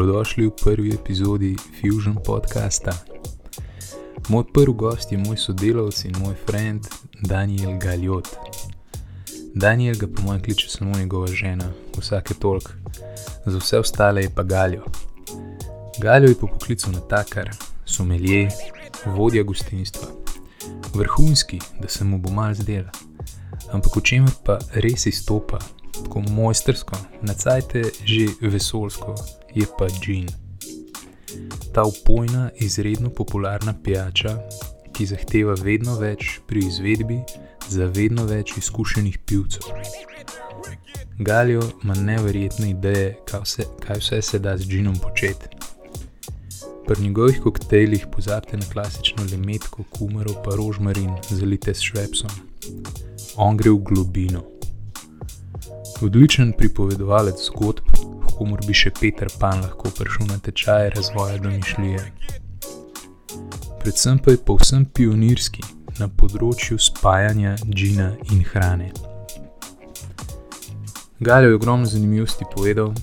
Dobrodošli v prvi epizodi Fusion podcasta. Moj prvi gost je moj sodelavec in moj friend Daniel Galjot. Daniel ga po mojem kliče samo njegova žena, vsake tolk, za vse ostale je pa Galjo. Galjo je po poklicu natakar, somelje, vodja gostinstva. Vrhunski, da se mu bo mal zdela. Ampak v čemer pa res izstopa, tako mojstersko, nacajte že vesolsko, je pa džin. Ta upojna, izredno popularna pijača, ki zahteva vedno več pri izvedbi za vedno več izkušenih pivcev. Galjo ima neverjetne ideje, kaj vse, kaj vse se da z džinom početi. Pri njegovih koktejlih pozabite na klasično lemetko, kumaro pa rožmarin, zalite s švepsom. On gre v globino. Odličen pripovedovalec zgodb, komor bi še Peter Pan lahko prišel na tečaje razvoja domišljije. Predvsem pa je povsem pionirski na področju spajanja džina in hrane. Galjo je ogromno zanimivosti povedal,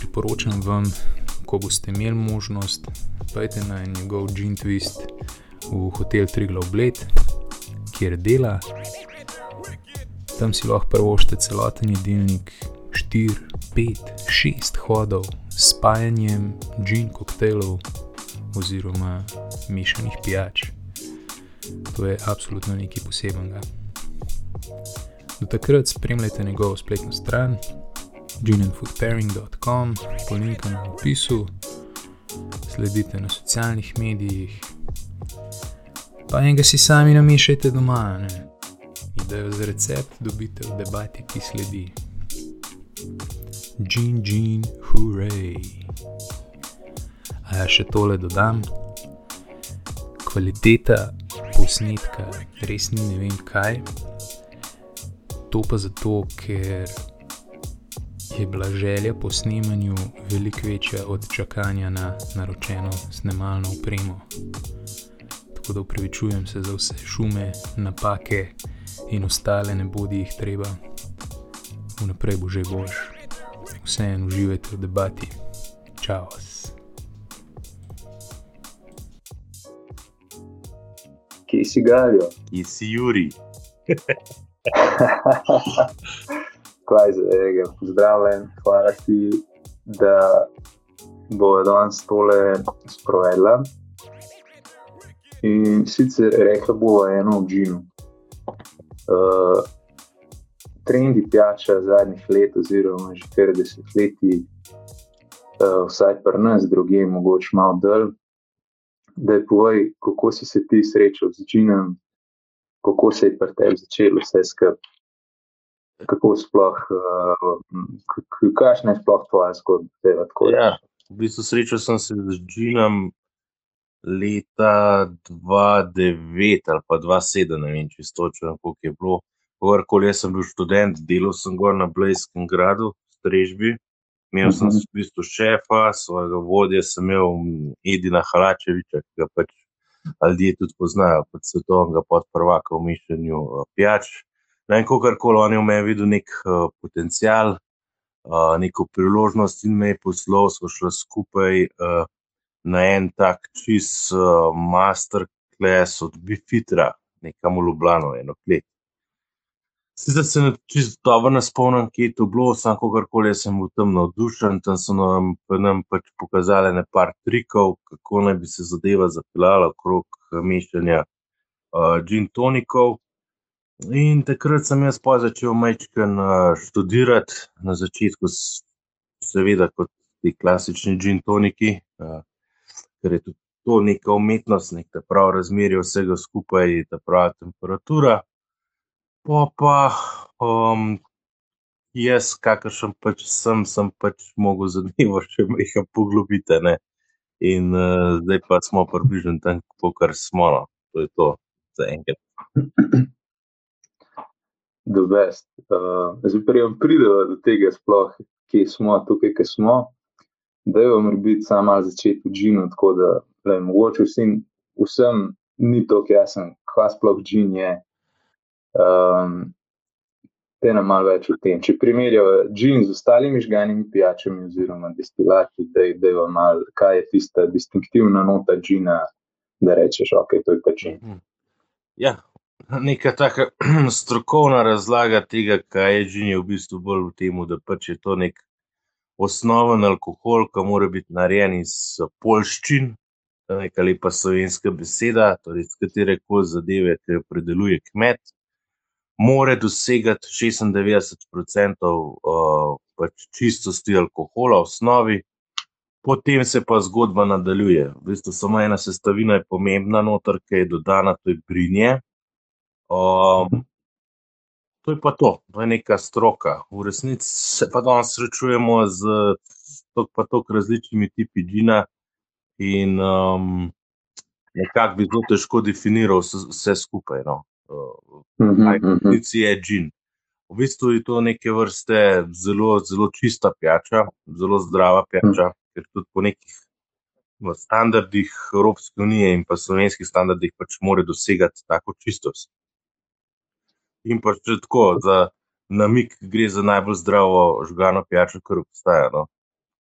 priporočam vam, ko boste imeli možnost, pojdite na njegov Gin Twist v hotel Triglav Blade, kjer dela. Tam si lahko prvošte celoten jedilnik, 4, 5, 6 hodov s spajanjem džin koktejlov oziroma mešanih pijač. To je absolutno nekaj posebnega. Do takrat spremljajte njegovo spletno stran ginandfoodpairing.com, po linku na opisu, sledite na socialnih medijih, pa enega si sami namišajte doma. Ne? Idejo za recept dobite v debati, ki sledi. Jean, Jean, hurray. A ja še tole dodam. Kvaliteta posnetka res ni ne vem kaj. To pa zato, ker je bila želja po snemanju veliko večja od čakanja na naročeno snemalno opremo. Tako da upravičujem se za vse šume, napake in ostale, ne bodi jih treba. Vnaprej bo že boljš vseeno uživajte v debati. Čau. Kje si Galjo? Kje si Juri? Kaj za tega? Pozdravljen, hvala ti, da bo danes tole sprovedla. In sicer rekla bo eno v Džinu. Uh, trendi pijača zadnjih let, oziroma že 40 let, uh, vsaj pri nas, druge, mogoče malo dol. Da je povej, kako si se ti srečal z Džinom, kako se je pri tebi začelo vse skupaj. Kako sploh, uh, kakšna je sploh tvoja zgodba? Ja, v bistvu srečal sem se z Džinom leta 2009 ali pa 2007, ne vem čisto, koliko je bilo. Kakorkoli, jaz sem bil študent, delal sem gor na Blejskem gradu, v Strežbi. Imel sem -huh. v bistvu šefa, svojega vodja, sem imel Edina Halačeviča, ki ga pač ljudje tudi poznajo, kot svetovnega podprvaka v mišljenju uh, pijač. Ne vem, kakorkoli, on je v meni videl nek uh, potencial, uh, neko priložnost in me je poslal, smo šli skupaj uh, na en tak čist uh, masterclass od Bifitra, nekam v Ljubljano, eno klet. Sicer se ne čisto dobro ne spomnim, kje je to bilo, samo kakorkoli sem bil tam navdušen, tam so nam, nam pač pokazali nekaj trikov, kako naj bi se zadeva zapeljala okrog mešanja uh, gin tonikov. In takrat sem jaz pa začel majčken uh, študirati, na začetku, seveda, kot ti klasični gin toniki, uh, ker je tudi to neka umetnost, nek ta prav razmerje vsega skupaj, ta prava temperatura. Po pa, um, jaz, kakršen pač sem, sem pač mogel zadevo še nekaj poglobiti. Ne? In uh, zdaj pa smo približno tam, kar smo. No. To je to za enkrat. Dobest. Uh, zdaj pa jim pridemo do tega, sploh, kje smo, tukaj, kje smo. Da je vam biti sam malo začeti v džinu, tako da mogoče vsem, ni to jasno, kaj sploh džin je. Um, te nam malo več o tem. Če primerjamo gin z ostalimi žganimi pijačami oziroma destilati, da je malo, kaj je tista distinktivna nota gina, da rečeš, ok, to je pa gin. Mhm. Ja, neka taka strokovna razlaga tega, kaj je gin, je v bistvu bolj v tem, da pač je to nek osnoven alkohol, ki mora biti narejen iz polščin. Neka lepa slovenska beseda, torej iz katere koli zadeve, ki jo predeluje kmet. Mora dosegati 96% uh, pač čistosti alkohola v osnovi, potem se pa zgodba nadaljuje. V bistvu samo ena sestavina je pomembna, noter, ki je dodana, to je brinje. Um, to je pa to, to je neka stroka. V resnici se pa danes srečujemo z tako različnimi tipi džina, in um, nekako bi zelo težko definiral vse skupaj. No. Kaj uh, uh, uh. je džin? V bistvu je to neke vrste zelo, zelo čista pijača, zelo zdrava pijača, uh. ker tudi po nekih standardih Evropske unije in pa slovenskih standardih pač mora dosegati tako čistost. In pa če tako, za namik gre za najbolj zdravo žgano pijačo, kar obstaja. No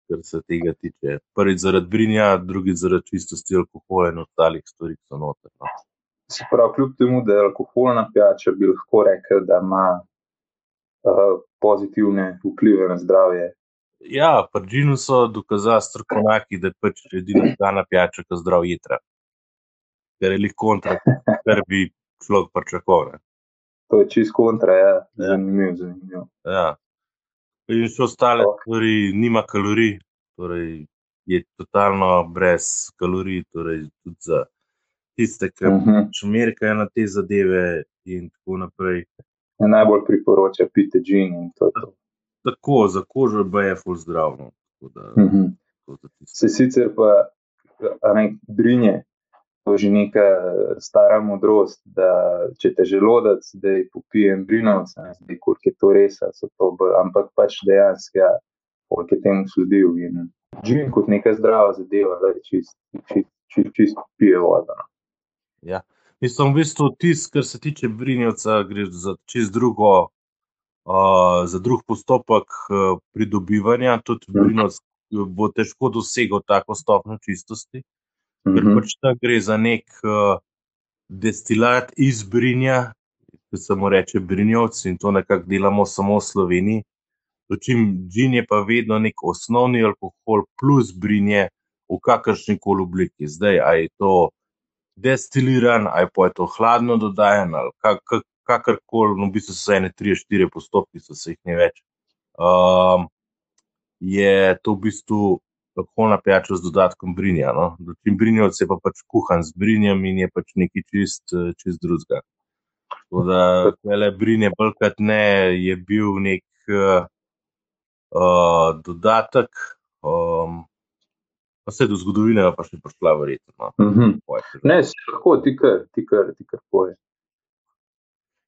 kar se tega tiče. Prvič zaradi brinja, drugič zaradi čistosti alkohola in ostalih stvari, ki so noter. No. Se pravi, kljub temu, da je alkoholna pijača, bi lahko rekel, da ima uh, pozitivne vplive na zdravje. Ja, pri Džinu so dokazali strokovnjaki, da je pač edina znana pijača, ki zdrav jedra. Ker je lahko kontra, kar bi človek pričakoval. To je čist kontra, ja. ja. zanimivo. zanimiv. Ja. In še ostale stvari, nima kalorij, torej je totalno brez kalorij, torej tudi za tiste, ki uh -huh. čmerkajo na te zadeve in tako naprej. Je najbolj priporoča pite džin in to. to. Tako, za kožo je full zdravno. Uh -huh. Se sicer pa, ne, brinje, to je že neka stara modrost, da če te želodec, da je popijem brinovce, zdaj koliko je to res, so to, ampak pač dejansko, ja, koliko je temu sledil in živim kot neka zdrava zadeva, da je čist, čist, čist, čist pije voda. No. Ja. Mislim, v bistvu tisk, kar se tiče brinjevca, gre za čist drugo, uh, za drug postopek uh, pridobivanja, tudi mm. brinovc bo težko dosegal tako stopno čistosti ker mhm. pač tam gre za nek uh, destilat iz Brinja, ki se mu reče Brinjovc in to nekako delamo samo v Sloveniji. Dočim džin je pa vedno nek osnovni alkohol plus Brinje v kakršni koli obliki. Zdaj, a je to destiliran, a je pa je to hladno dodajen ali kak, kak, kakorkoli, no, v bistvu so ene, tri, štiri postopki, so se jih ne več. Um, je to v bistvu alkoholna pijača z dodatkom brinja. No? Čim brinjevc je pa pač kuhan z brinjem in je pač nekaj čist, čist drugega. Tako da, le brinje, bolkrat ne, je bil nek uh, dodatek. Um, Pa se do zgodovine pa še prišla, verjetno. No. Mm -hmm. Ne, se lahko, ti kar, ti kar, ti kar poje.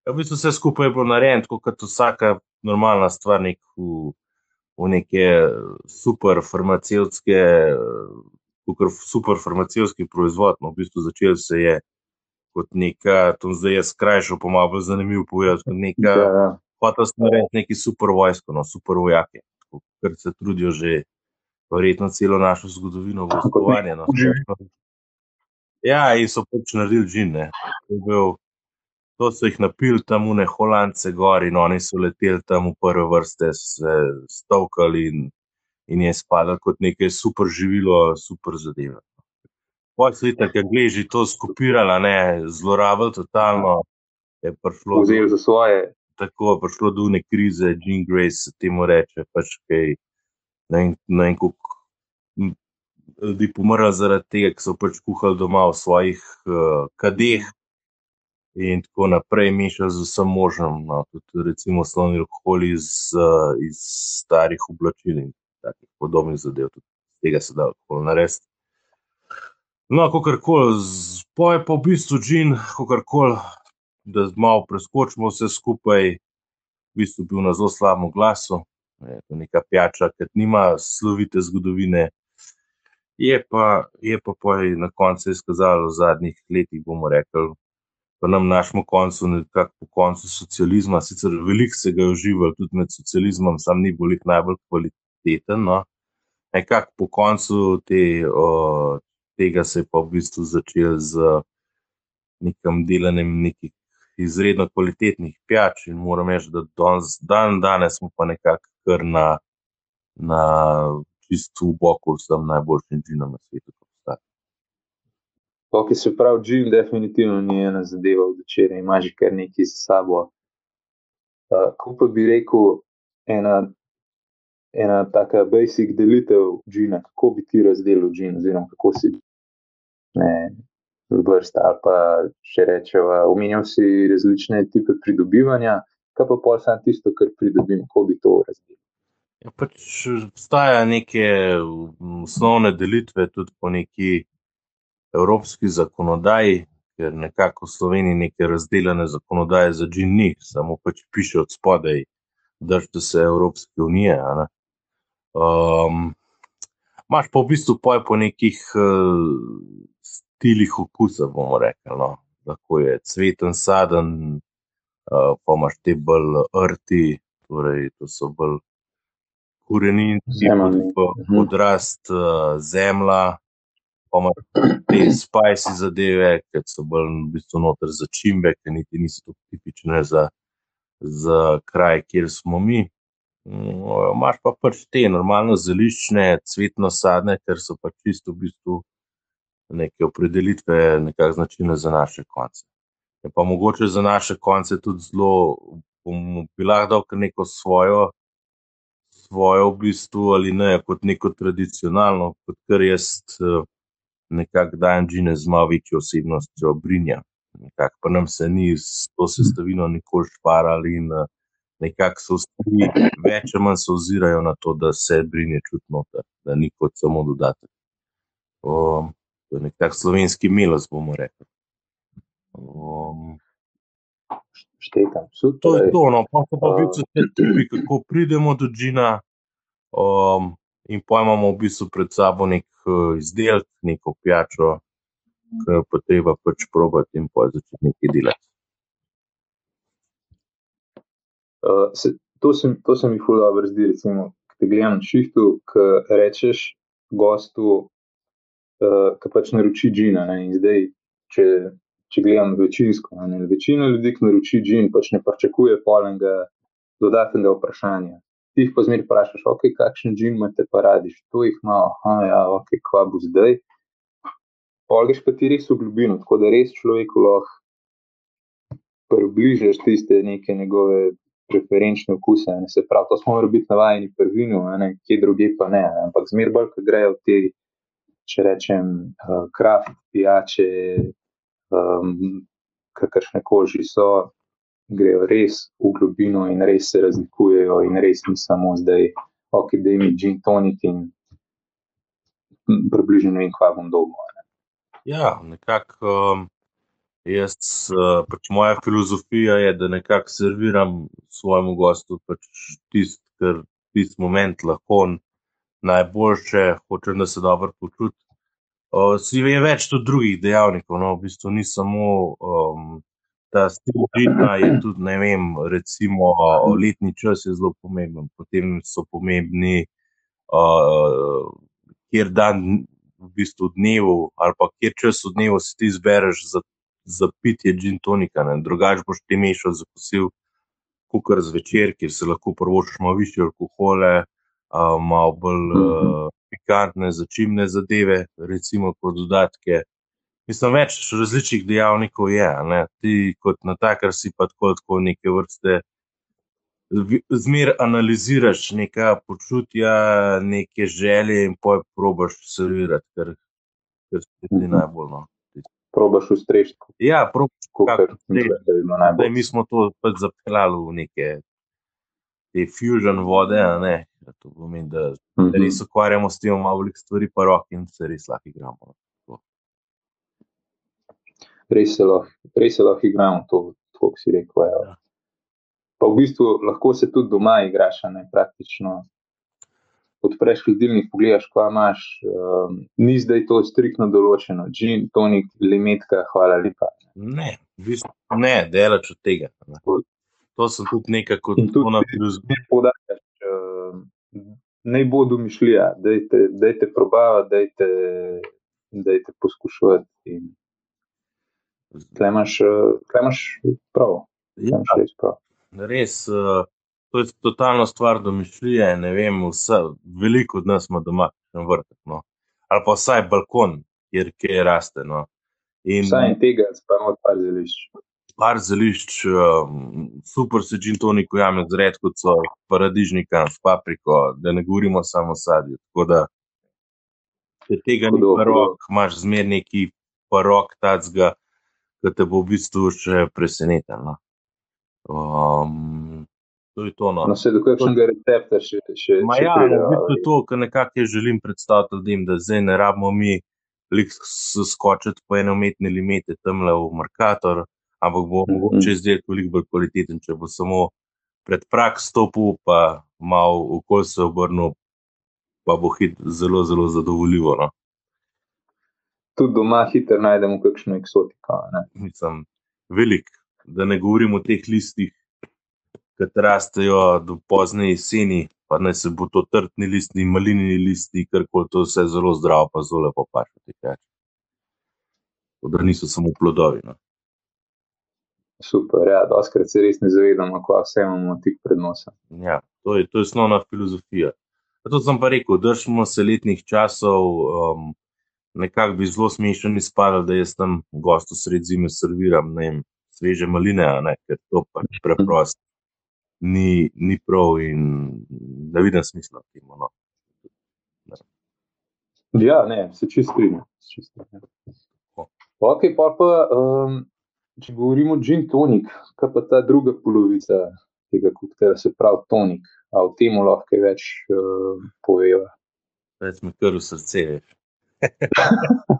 Ja, v bistvu vse skupaj je bilo narejeno, kot vsaka normalna stvar, nek v, v neke super farmacevtske, super farmacevtski proizvod. No, v bistvu začel se je kot neka, to zdaj je skrajšal, pa malo zanimiv povedati, kot neka, ja, ja. hotel sem narediti neki super vojsko, no, super vojake, ker se trudijo že verjetno celo našo zgodovino vojskovanja. No, ja, in so pač naredili džin, ne. To je so jih napili tam v Holandce gor in oni so leteli tam v prve vrste, se stovkali in, in je spadalo kot nekaj super živilo, super zadeva. Poj so jih tako gleži to skopirala, ne, zlorabili totalno. Je prišlo Vzeli za svoje. Tako je prišlo do neke krize, Jean Grace se temu reče, pač kaj, ne vem, koliko ljudi pomrlo zaradi tega, ker so pač kuhali doma v svojih uh, kadeh, in tako naprej, mešal z vsem možnim, no, tudi recimo slovni alkohol iz, uh, iz starih oblačil in takih podobnih zadev, tudi tega se da lahko narediti. No, kako koli, poje pa v bistvu džin, kako koli, da malo preskočimo vse skupaj, v bistvu bil na zelo slabem glasu, je to neka pijača, ki nima slovite zgodovine. Je pa, je pa na koncu izkazalo v zadnjih letih, bomo rekli, pa nam našemu koncu, nekako po koncu socializma, sicer veliko se ga je uživalo tudi med socializmom, sam ni bil najbolj kvaliteten. No. Nekako po koncu te, o, tega se je pa v bistvu začel z nekim delanjem nekih izredno kvalitetnih pijač in moram reči, da danes, dan danes smo pa nekako kar na, na čisto v boku vsem najboljšim džinom na svetu. Ok, se pravi, džin definitivno ni ena zadeva od včeraj, ima že kar nekaj za sabo. Uh, ko pa bi rekel, ena, ena taka basic delitev džina, kako bi ti razdelil džin, oziroma kako si ne, vrsta ali pa še rečeva, omenjal si različne tipe pridobivanja, kaj pa pol sam tisto, kar pridobim, kako bi to razdelil. Ja, pač obstaja neke osnovne delitve tudi po neki evropski zakonodaji, ker nekako v Sloveniji neke razdeljene zakonodaje za džin ni, samo pač piše od spodaj, držite se Evropske unije. Um, Máš pa v bistvu poj po nekih uh, stilih okusa, bomo rekli. No. Lahko je cveten, saden, uh, pa imaš te bolj rti, torej to so bolj koreninci, podrast, uh, zemlja, pa imaš te spicy zadeve, ki so bolj v bistvu noter začimbe, ki niti niso tako tipične za, za kraj, kjer smo mi. Imáš pa pač te normalno zeliščne, cvetno sadne, ker so pač čisto v bistvu neke opredelitve, nekako značilne za naše konce. Je pa mogoče za naše konce tudi zelo, bomo bi lahko dal neko svojo, svojo v bistvu ali ne, kot neko tradicionalno, kot kar jaz nekako dajem džine z malo večjo osebnostjo brinja. Nekako pa nam se ni s to sestavino nikoli šparali in nekako so vsi več ali manj se ozirajo na to, da se brinje čutno, da ni kot samo dodatek. Um, to je nekak slovenski milost, bomo rekli. Um, Štekam, to je to, no, pa pa v bistvu te tipi, kako pridemo do džina. Um, in pojmamo v bistvu pred sabo nek uh, izdelek, neko pijačo, ki jo pa treba pač probati in pa začeti nekaj delati. Uh, se, to, se, to se mi fuldo zdi, recimo, ki te gledam na šihtu, ki rečeš gostu, uh, ki pač naroči džina. Ne, in zdaj, če, če gledam večinsko, ne, večina ljudi, ki naroči džin, pač ne pričakuje polenega dodatnega vprašanja ti jih pa zmeraj vprašaš, okay, kakšen džin imate pa radi, to jih ima, ah, ja, ok, kva bo zdaj. Polgeš pa ti res v globino, tako da res človeku lahko približaš tiste neke njegove preferenčne okuse. Ne? Se pravi, to smo morali biti navajeni prvinu, ne? kje druge pa ne. ne? Ampak zmeraj bolj, ko grejo te, če rečem, uh, kraft, pijače, um, kakršne koži so, grejo res v globino in res se razlikujejo, in res ni samo zdaj, ok, da jim je gin tonik in približno ne vem, kva bom dolgo. Ne. Ja, nekako. Um... Jaz, uh, pač moja filozofija je, da nekako serviram svojemu gostu pač tisti, kar tisti moment lahko najboljše, hočem, da se dobro počuti. Uh, je več tudi drugih dejavnikov, no, v bistvu ni samo um, ta stil ritma je tudi, ne vem, recimo letni čas je zelo pomemben, potem so pomembni, uh, kjer dan v bistvu dnevu ali pa kjer čas v dnevu si ti izbereš za, za pitje gin tonika, ne? drugač boš ti mešal za posil kukar zvečer, kjer se lahko prvočiš malo više alkohole, uh, malo bolj uh, pikantne, začimne zadeve, recimo kot dodatke. Mislim, več različnih dejavnikov je. Ne? Ti, kot na takar, si pa tako, tako neke vrste. Zmer analiziraš neka počutja, neke želje, in poj probaš servirati, ker, ker se ti mhm. najbolj. No. Probaš ustrežiti. Ja, probaš ustrežiti. Mi smo to pač zapeljali v neke te fusion vode. To pomeni, da -hmm. res ukvarjamo s tem, malo velik stvari, pa rok in se res lahko igramo. No res se lahko, res se lahko igramo to, kot si rekel. Ja. Pa v bistvu lahko se tudi doma igraš, ne praktično. Odpreš hladilnik, pogledaš, kaj imaš. Um, ni zdaj to striktno določeno, gin, tonik, limetka, hvala lepa. Ne, v bistvu ne, delač od tega. Ne. To sem tudi nekako In tudi na ti- filozofiji. Ne naj bo domišljija, dajte, dajte probavati, dajte, dajte poskušati. In Tle imaš, eh, tle imaš prav, tle Ja, imaš res prav. res, uh, to je totalno stvar domišljije. Ne vem, vse, veliko od nas ima doma kakšen vrtek, no. ali pa vsaj balkon, kjer kje raste. No. In Vsaj en tega, pa ima par zelišč. Par zelišč, um, super se gin tonik ujame z redkvico, paradižnika, s papriko, da ne govorimo samo o sadju. Tako da, če tega ni parok, imaš zmer neki parok tacga, ki te bo v bistvu še presenetil. No. Um, to je to. No. No, se do kakšnega recepta še, še, Ma še ja, prideva, v bistvu to, kar nekako jaz želim predstaviti ljudem, da zdaj ne rabimo mi skočiti po ene umetne limete tamle v Merkator, ampak bo Mhm. mogoče izdelek veliko bolj kvaliteten, če bo samo pred prak stopil, pa malo okolj se obrnil, pa bo hit zelo, zelo zadovoljivo. No. Tudi doma hitro najdemo kakšno eksotiko. Ne? Mislim, velik, da ne govorim o teh listih, ki rastejo do pozne jeseni, pa naj se bo to trtni listi, malinini listi, kar koli to vse zelo zdravo, pa zelo lepo paše. Da niso samo plodovi. No. Super, ja, doskrat se res ne zavedamo, kva vse imamo tik pred nosom. Ja, to je, to je osnovna filozofija. Zato sem pa rekel, držimo se letnih časov. Um, nekako bi zelo smešno izpadlo, da jaz tam gostu sred zime serviram vem, sveže maline, ne, ker to pač preprosto ni, ni prav in da vidim smisla v tem. No. Ja, ne, se čist čisto strinjam. Ok, pa pa, um, če govorimo o gin tonik, kaj pa ta druga polovica tega koktejla, se pravi tonik, a o tem lahko več uh, poveva. Več mi kar v srce.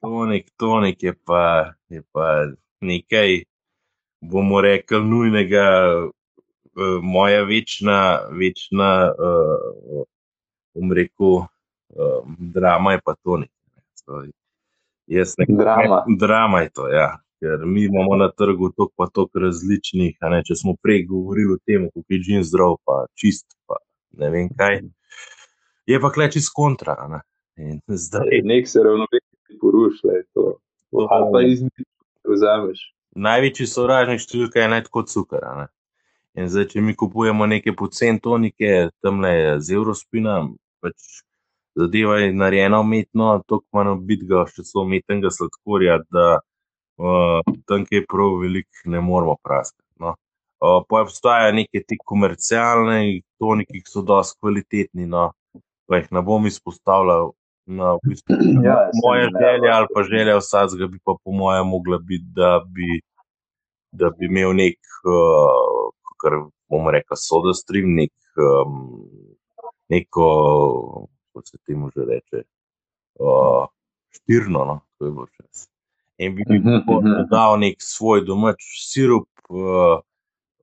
tonik, tonik je pa, je pa nekaj, bomo rekli, nujnega. eh, Moja večna, večna uh, bom rekel, uh, drama je pa tonik. ne. So, Jaz nekako- Drama. Drama je to, ja. Ker mi imamo na trgu toliko pa toliko različnih. Ne, če smo prej govorili o tem, kako je džin zdrav, pa čist, pa ne vem kaj. Je pa kleči z kontra. ne. In zdaj, Nek se ravnovesje porušlja, je to. Ali pa vzameš. največji sovražnik številka je naj tako cukor. ne. In zdaj, če mi kupujemo neke pocen tonike, tam le z Eurospina, pač zadeva je narejena umetno, toliko manj bitga, še celo umetnega sladkorja, da tam, ki je prav velik, ne moramo praskati. No. Uh, pa obstajajo neke ti komercialne toniki, ki so dosti kvalitetni, no, pa jih ne bom izpostavljal. No, v bistvu, Ja, moja ne, želja ali pa želja vsakega bi pa po mojem mogla biti, da bi, da bi imel nek, uh, kar bomo rekli, soda stream, nek, um, neko, kako se temu že reče, uh, štirno, no, to je bilo čas. In bi Mhm, uh mhm. dodal nek svoj domač sirup uh,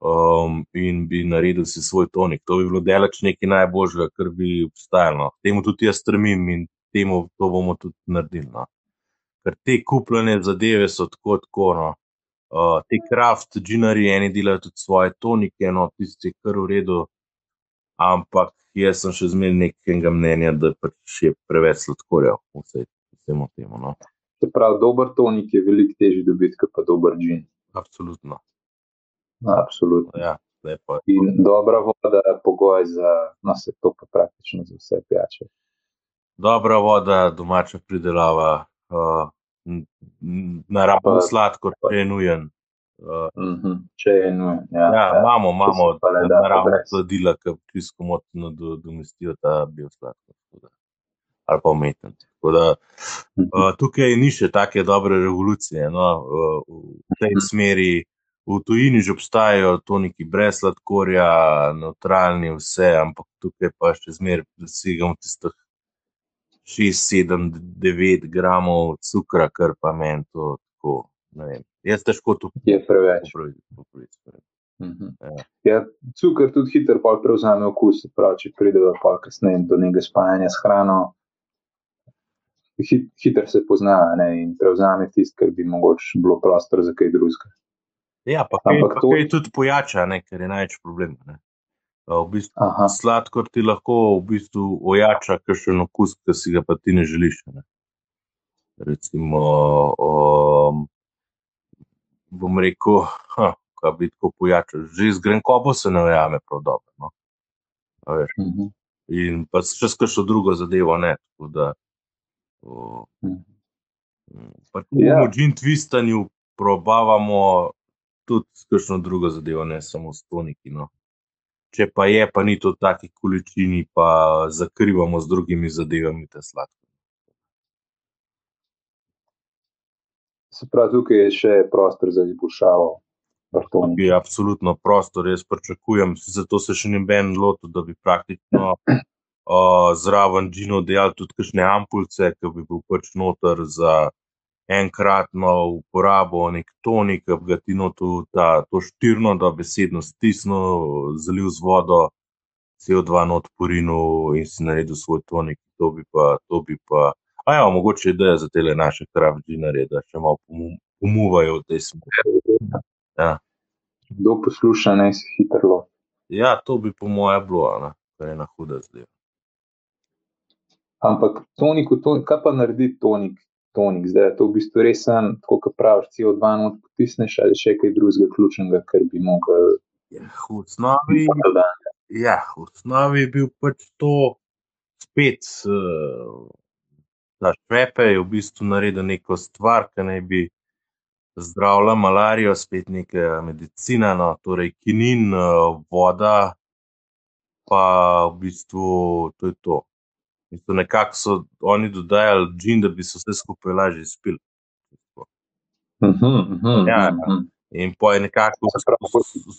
um, in bi naredil si svoj tonik. To bi bilo delač nekaj najboljšega, kar bi obstajalo. no. Temu tudi jaz strmim in temu to bomo tudi naredili. No. Ker te kupljene zadeve so tako, tako no. Uh, te kraft, džinari, eni delajo tudi svoje tonike, no, tisti je kar v redu, ampak jaz sem še zmeraj nekega mnenja, da pač je preveč sladkorja vsemu temu. No. Se pravi, dober tonik je veliko težji dobiti, kot pa dober gin. Absolutno. Absolutno. Ja, pa, In dobra voda je pogoj za, no se to pa praktično za vse pijače. dobra voda, domača pridelava, uh, naravno sladkor, če je nujen. Uh, Mhm. Če je nujen. Ja, ja, imamo, imamo naravna brez. sladila, ki čisto motno do, domestijo ta biosladkor. Ali pa umetno. Tako da. Uh, tukaj ni še take dobre revolucije. No, uh, v tej Mhm. smeri, v tujini že obstajajo toniki brez sladkorja, neutralni, vse, ampak tukaj pa še zmeraj dosegamo tistih 6, 7, 9 gramov cukra, kar pa meni to tako. Jaz težko to Je preveč. popravim. Mhm. Ja. Ja, cukor tudi hitro prevzame okus, pravi, če pride pa kasneje do nekega spajanja s hrano. Hit, hitro se pozna ne, in prevzame tisto, kar bi mogoče bilo prostor za kaj drugega. Ja, pa kaj, pa to... kaj tudi pojača, ne, ker je največ problem. Ne. V bistvu, sladkor ti lahko v bistvu ojača kakšen okus, ki si ga pa ti ne želiš. Ne. Recimo, um, bom rekel, ha, kaj bi tako pojačal. Že z grenkobo se ne ujame prav dobro. No. Uh mhm. -huh. In pa še s kakšno drugo zadevo, ne. Tako da, o, tudi yeah. v džin tvistanju probavamo tudi kakšno drugo zadevo, ne samo s toniki. No. Če pa je, pa ni to v taki količini, pa zakrivamo z drugimi zadevami te sladke. Se pravi, tukaj je še prostor za izboljšavo. Je absolutno prostor, jaz pričakujem, zato se še ni ben lotil, da bi praktično uh, zraven Džino dejal tudi kakšne ampulce, ki bi bil pač noter za enkratno uporabo, nek tonik, ki bi ga ti notil ta, to štirno, da besedno stisnil, zalil z vodo, CO2 not porinu in si naredil svoj tonik. To bi pa, to bi pa, a ja, mogoče ideja za te naše kravdžinare, da še malo pomuvajo v tej smeri. Ja. Kdo posluša, ne si hitro. Ja, to bi po mojem bilo, ne, kar je na huda zdaj. Ampak tonik, tonik, kaj pa naredi tonik? tonik. Zdaj je to v bistvu res en, tako kot praviš, CO2 not potisneš ali še kaj drugega ključnega, kar bi mogel. Ja, v osnovi, ja, v osnovi je bil pač to spet, uh, švepe je v bistvu naredil neko stvar, ki naj bi zdravila malarijo, spet neka medicina, no, torej kinin, voda, pa v bistvu to je to. In so nekako so oni dodajali džin, da bi se vse skupaj lažje spil. Mhm, mhm, ja, mhm. in po je nekako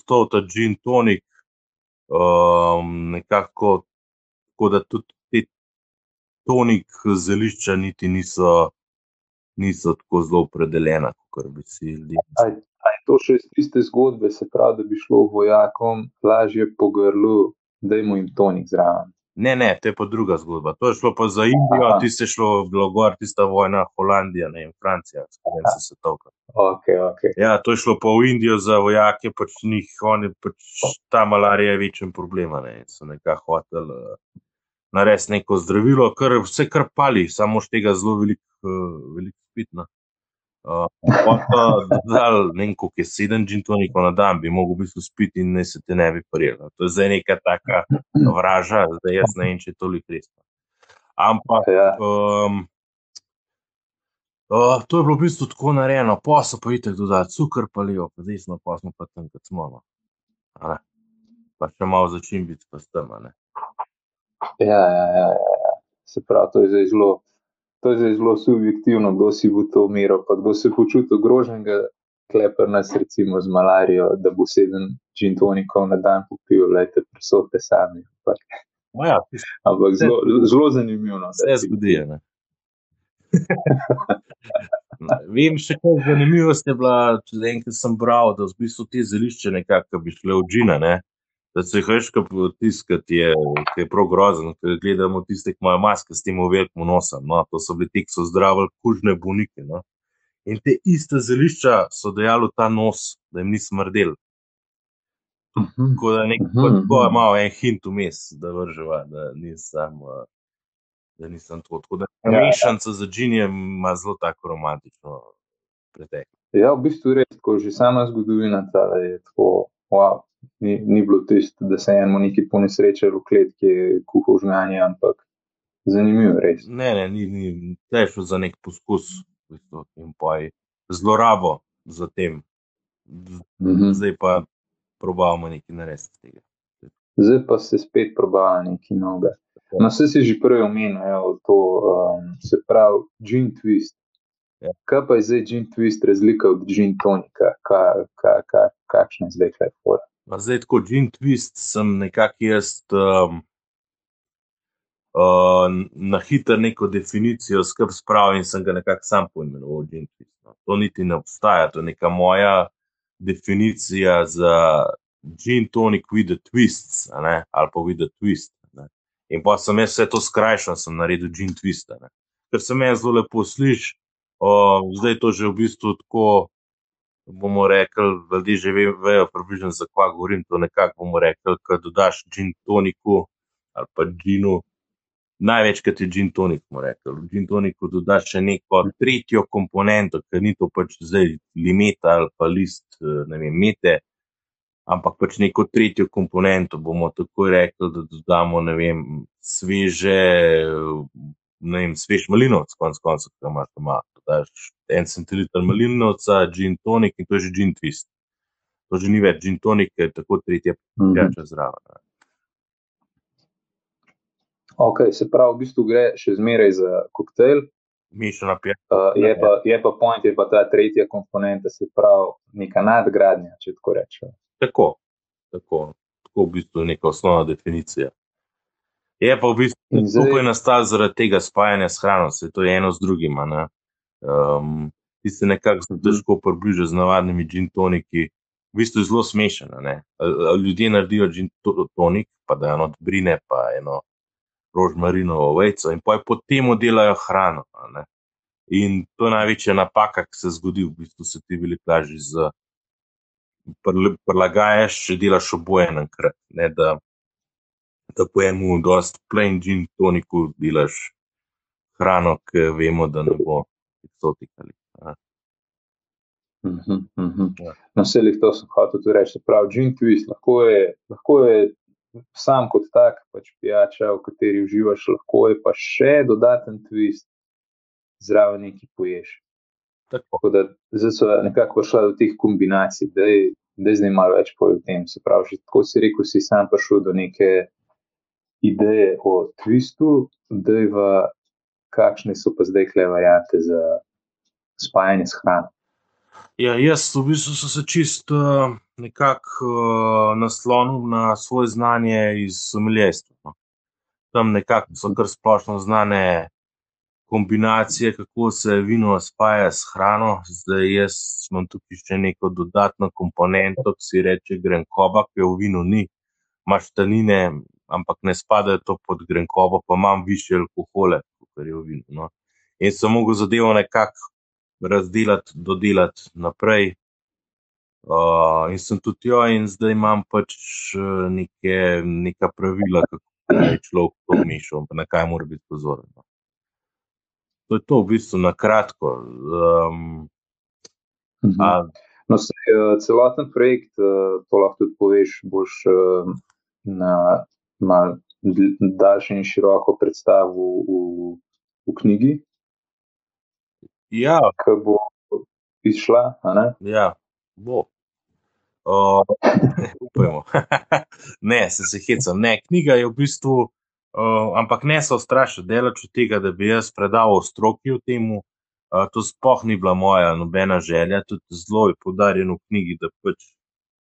stal ta džin tonik, um, nekako tako, da tudi ti tonik zelišča niti niso, niso tako zelo opredeljena, kot bi si ljudje. To še iz tiste zgodbe, se pravi, da bi šlo vojakom lažje po grlu, da jim tonik zraven. Ne, ne, to je pa druga zgodba. To je šlo pa za Indijo, ti si šlo v Blogor, tista vojna, Holandija ne, in Francija, s katerim si se tokal. Okay, okay. Ja, to je šlo pa v Indijo za vojake, pač njih, oni, pač ta malarija je večji problem. Ne, so nekako hoteli uh, narediti neko zdravilo, kar vse kar pali, samo še tega zelo veliko uh, velik spitno. Uh, ne vem, koliko je sedem džintonikov na dan, bi mogel v bistvu spiti in ne se te ne bi prijel. To je zdaj neka taka vraža, zdaj jaz ne vem, če je toliko res. Ampak um, uh, to je bilo v bistvu tako narejeno, pa so pa videti, da je cukor palijo, pa desno, pa smo pa tam, kot smo. No. Pa še malo začim biti, pa strma. Ja, ja, ja, ja. Se pravi, to je zdaj zelo to je zelo subjektivno, kdo si bo to umiral, pa kdo se počuti ogroženega, klepar nas recimo z malarijo, da bo sedem gin tonikov na dan popil, lejte presote sami. Ampak, ja, ampak zelo, zelo zanimivo. No, Vse zgodi. Vem, še kaj zanimivosti je bila, če enkrat sem bral, da v bistvu te zelišče nekako bi šle v džina, ne? Da se hojška potiskati, je, je prav grozen. Gledamo tiste, ki imajo maske s tem velikim nosom. No? To so bili ti, ki so zdravili kužne bolnike. No? In te iste zelišča so dejali ta nos, da jim ni smrdel. Mhm. Tako da nek, uh -huh. tako je malo en hint vmes, da vrževa, da nisem. Da nisem to. Tako da ja, ja. mešanca za džinjem ima zelo tako romantično preteklost. Ja, v bistvu res, ko že sama zgodovina ta je tako, wow, ni, ni bilo tisto, da se eno nekaj po nesreči v kletki kuhal žganje, ampak zanimivo je res. Ne, ne, ni, ni težko za nek poskus in pa je zlorabo za tem. Mhm. Zdaj pa probavamo nekaj narediti tega. Zdaj pa se spet probaja nekaj novega. No, vse si že prej omenil, to um, se pravi, gin twist. Ja. Kaj pa je zdaj gin twist razlika od gin tonika? Ka, ka, ka, kakšna je zdaj kaj fora? Zdaj, tako Gin Twist, sem nekako jaz um, uh, na hitro neko definicijo skrb spravil in sem ga nekako sam poimenoval Gin Twist. No. To niti ne obstaja, to je neka moja definicija za Gin Tonic with a Twist ali pa with a Twist. In pa sem jaz vse to skrajšal, sem naredil Gin Twist. Ker se meni zelo lepo sliši. Zdaj je to že v bistvu tako, bomo rekli, ljudje že vejo, približno za kva govorim. To nekako bomo rekli, da dodaš gin toniku ali pa ginu. Največkrat je gin tonik, bomo rekli. V gin toniku dodaš še neko tretjo komponento, ker ni to pač zdaj limeta ali pa list, ne vem, mete. Ampak pač neko tretjo komponento bomo tako rekli, da dodamo, ne vem, sveže, vem, svež malinovec, konec koncev, ki ga imaš doma. Daš en centiliter malinovca, gin tonik in to je že gin twist. To že ni več gin tonik, ker je tako tretja pijača zraven. Ok, se pravi, v bistvu gre še zmeraj za koktejl. Pijača. Uh, je, pa, je pa point, je pa ta tretja komponenta, se pravi, neka nadgradnja, če tako rečemo. Tako, tako, tako v bistvu je neka osnovna definicija. Je pa v bistvu zdaj- skupaj nastal zaradi tega spajanja s hrano, se to je eno z drugim. ne. Um, ti se nekako zelo Mhm. težko približaš z navadnimi gin toniki. V bistvu je zelo smešen. Ljudje naredijo gin to- tonik, pa da eno brine, pa eno rožmarinovo vejco in poj po tem delajo hrano. In to je največja napaka, ki se zgodi, v bistvu se ti veliko lažje z pril- prilagajaš, če delaš oboje enkrat. Ne, da, da po enem, dost plain gin toniku delaš hrano, ki vemo, da ne bo eksotika. ali pa, Mhm, mhm. Ja. No, vse jih to sem hotel tudi reči. Se pravi, gin twist lahko je, lahko je sam kot tak, pač pijača, v kateri uživaš, lahko je pa še dodaten twist, zraven neki poješ. Tako. Tako da zdaj so nekako prišla do teh kombinacij, da je zdaj malo več povem o tem. Se pravi, že tako si rekel, si sam prišel do neke ideje o twistu, da je v kakšne so pa zdaj kle variante za spajanje s hrano. Ja, jaz v bistvu sem se čist uh, nekako uh, naslonil na svoje znanje iz someljstva. No. Tam nekako so kar splošno znane kombinacije, kako se vino spaja s hrano. Zdaj jaz imam tukaj še neko dodatno komponento, ki se ji reče grenkoba, ki jo v vinu ni. Imaš tanine, ampak ne spadajo to pod grenkobo, pa imam više alkohole, je v vinu. No. In sem mogel zadevo nekako razdelati, dodelati naprej. Uh, in sem tudi jo, in zdaj imam pač eh, neke, neka pravila, kako naj človek to mišel, na kaj mora biti pozoren. no. To je to v bistvu na kratko. Um, Mhm. a, No, se, celoten projekt, uh, to lahko tudi poveš, boš uh, na mal daljše in široko predstavil v, v knjigi, ja, ki bo izšla. ja, bo. Uh, upajmo. ne, se se hecam. Ne, knjiga je v bistvu, uh, ampak ne se ustrašiti, delač od tega, da bi jaz predaval stroki o tem. Uh, to sploh ni bila moja nobena želja, tudi zelo je poudarjeno v knjigi, da pač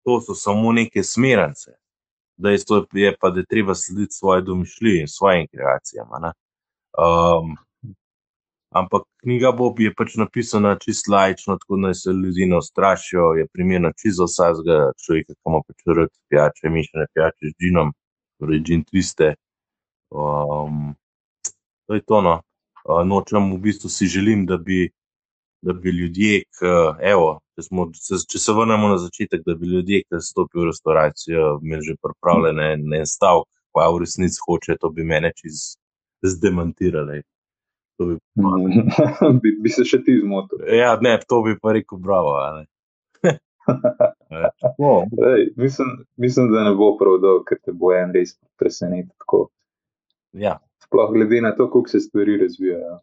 to so samo neke smernice. Dejstvo je pa, da je treba slediti svoje domišljiji in svojim kreacijam. Um, ampak knjiga bo je pač napisana čisto laično, tako da se ljudje ne ustrašijo, je primerna čisto za vsakega človeka, ki ima pač rad pijače, mišljene pijače z džinom, torej džin twiste. Um, to je to. No. Uh, nočem, v bistvu si želim, da bi, da bi ljudje, k, evo, če, smo, če, če se vrnemo na začetek, da bi ljudje, ki stopijo v restauracijo, imeli že pripravljene en- en stavek, pa v resnici hoče, to bi mene čez zdemantirali. To bi, bi, bi se še ti zmotil. ja, ne, to bi pa rekel, bravo. a ne. E, tako, Ej, mislim, mislim, da ne bo prav dolgo, ker te bo en res presenetil. tako. ja, Sploh glede na to, kako se stvari razvijajo.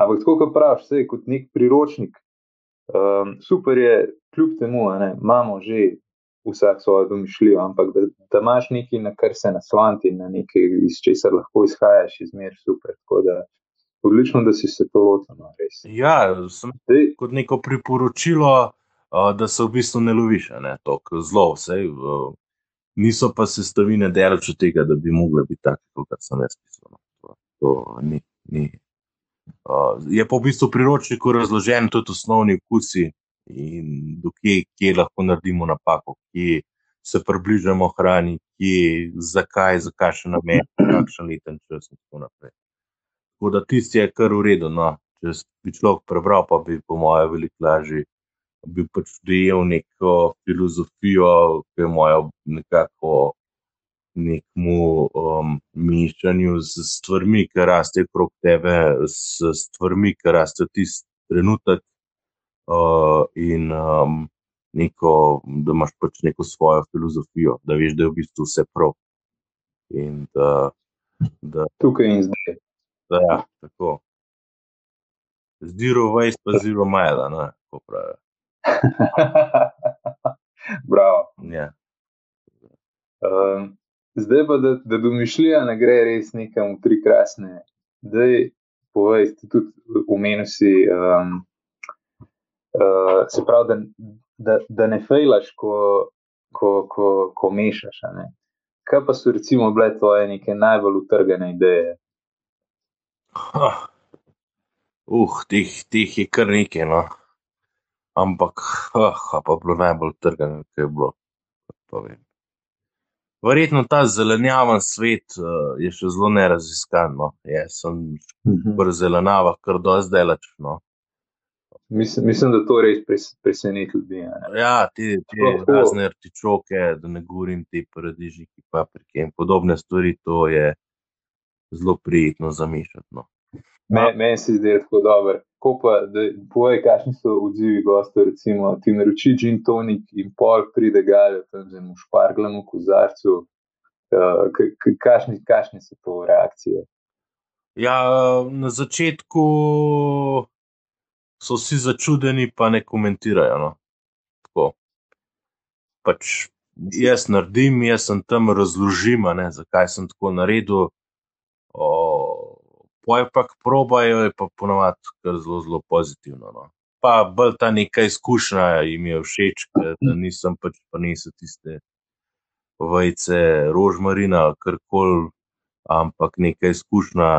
Ampak tako kot praviš, sej, kot nek priročnik, um, super je, kljub temu, a ne, imamo že vsak svojo domišljijo, ampak da, da imaš nekaj, na kar se nasloniti, na nekaj, iz česar lahko izhajaš, izmer super. Tako da odlično, da si se to lotil, no, ja, sem Dej, kot neko priporočilo, uh, da se v bistvu ne loviš, ne, tako zelo, vse. Uh, niso pa sestavine delač od tega, da bi mogle biti take, kot sem jaz pisal. no. To, to ni. ni. Uh, je pa v bistvu priročniku razložen tudi osnovni okusi in do kje, lahko naredimo napako, kje se približamo hrani, kje, zakaj, za kakšen namen, kakšen leten čas in tako naprej. Tako da tisti je kar v redu. No. Če bi človek prebral, pa bi po mojem veliko lažje bi pač dojel neko filozofijo, ki je moja nekako nekmu um, mišljenju z stvarmi, ki rastejo okrog tebe, s stvarmi, ki rastejo tisti trenutek, uh, in um, neko, da imaš pač neko svojo filozofijo, da veš, da je v bistvu vse prav. In da, da, Tukaj in zdaj. Ja, tako. Zero waste, pa zero mile, ne, kako pravijo. Bravo. Ja. Um, zdaj pa, da, da domišljija ne gre res nekam v tri krasne. Zdaj, povej, ti tudi omenil si, um, uh, se pravi, da, da, da ne fejlaš, ko, ko, ko, ko mešaš. Kaj pa so recimo bile tvoje neke najbolj utrgane ideje? Ah. Uh, teh, teh je kar nekaj, no. Ampak, ah, a pa bilo najbolj trgano, kaj je bilo. pa vem. Verjetno ta zelenjaven svet uh, je še zelo neraziskan. No. Jaz sem pri zelenjavah kar dosti delač. No. Mislim, da to res pres, preseneti ljudi. a ne. Ja, te, te razne artičoke, da ne govorim te paradižniki, paprike in podobne stvari, to je zelo prijetno zamišljati. No. Me- Meni se zdi tako dobro. Ko pa, povej, kakšni so odzivi gostov, recimo, ti naroči gin tonik in pol pride galjo tam z enim šparglom v kozarcu. Uh, kakšni, kakšne so to reakcije? Ja, na začetku so vsi začudeni, pa ne komentirajo. No. Tako. Pač jaz naredim, jaz sem tam razložim, ne, zakaj sem tako naredil. Poje pa, ko probajo, je pa ponovadi kar zelo, zelo pozitivno. No. Pa bolj ta neka izkušnja jim je všeč, da nisem pač prinesel tiste vejce, rožmarina, karkoli, ampak neka izkušnja,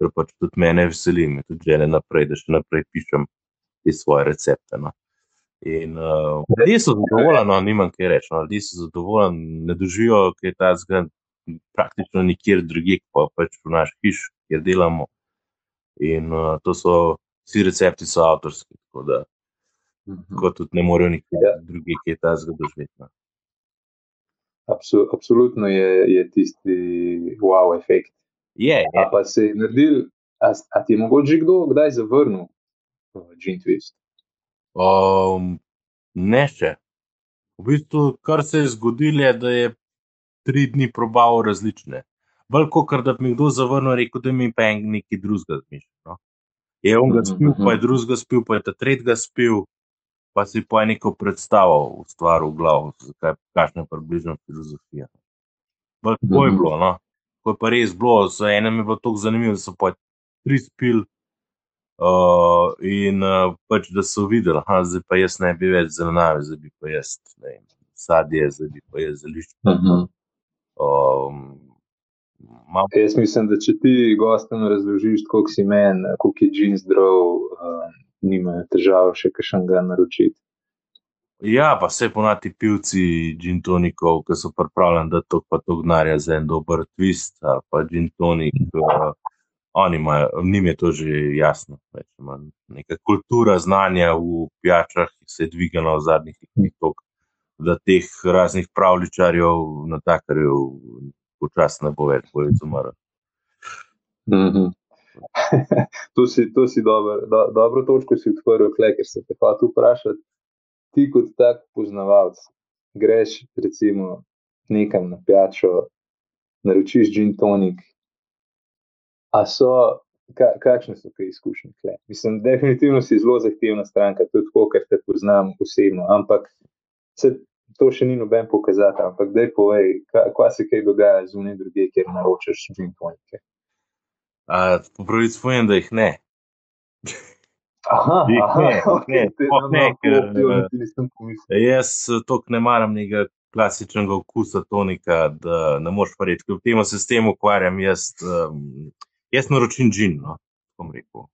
kar pač tudi mene veseli, me tudi žene naprej, da še naprej pišem te svoje recepte. No. In uh, ljudje so zadovoljni, no, nimam kaj reči. No. Ljudje so zadovoljni, ne doživijo kaj takega praktično nikjer drugje, pa pač v naš hiš, kjer delamo. In uh, to so vsi recepti, so avtorski, tako da tako tudi ne morejo nikjer Ja. drugje kaj takega doživeti. No. Absol, absolutno je, je tisti wow efekt. Je, je. A pa se je naredil, a, a ti je mogoče kdo kdaj zavrnil uh, gin twist? Um, ne še. V bistvu, kar se je zgodilo, je, da je tri dni probal različne. Bolj kot da bi mi kdo zavrnil, rekel, da mi pa en nekaj drugega zmišlja. No. Je on ga Mhm, spil, mhm. pa je drugega spil, pa je ta tretjega spil, pa si pa je neko predstavo ustvaril v glavu, zakaj, kakšna je približna filozofija. Bolj tako je Mhm. bilo, no. Ko je pa res bilo, so enem je bilo tako zanimivo, da so pa tri spil. Uh, in uh, pač, da so videli, da zdaj pa jaz ne bi več zelenjave, zdaj bi pa jaz ne vem, sadje, zdaj bi pa jaz zelišče. Uh -huh. Um, malo Jaz mislim, da če ti gostom razložiš, koliko si men, koliko je gin zdrav, uh, nimajo težav še kakšnega naročiti. Ja, pa vse ponati pivci gin tonikov, ki so pripravljeni, da to pa to gnarja za en dober twist ali pa gin tonik. Uh, oni imajo, njim je to že jasno. Več, neka kultura znanja v pijačah se je dvigala v zadnjih letih, da teh raznih pravličarjev, natakarjev, počasno ne bo več, bo več umrl. Mm -hmm. to si, to si dober, do, dobro točko si odprl, kle, ker se te hotel vprašati. Ti kot tak poznavalec, greš recimo nekam na pijačo, naročiš gin tonik, a so, ka, kakšne so te izkušnje? Kle? Mislim, definitivno si zelo zahtevna stranka, tudi tako, ker te poznam osebno, ampak se, to še ni noben pokazatelj. Ampak daj povej, ka- kaj se kaj dogaja zunaj druge, kjer naročaš gin tonike. Po pravici povem, da jih ne. Aha, Jih aha, ne, ok, ne, te- sploh no, ne, no, ker, to- to eh, niti nisem pomislil. Jaz toliko ne maram nekega klasičnega okusa tonika, da ne moreš verjeti. Kljub temu se s tem ukvarjam, jaz, um, jaz naročim gin. No, bom rekel.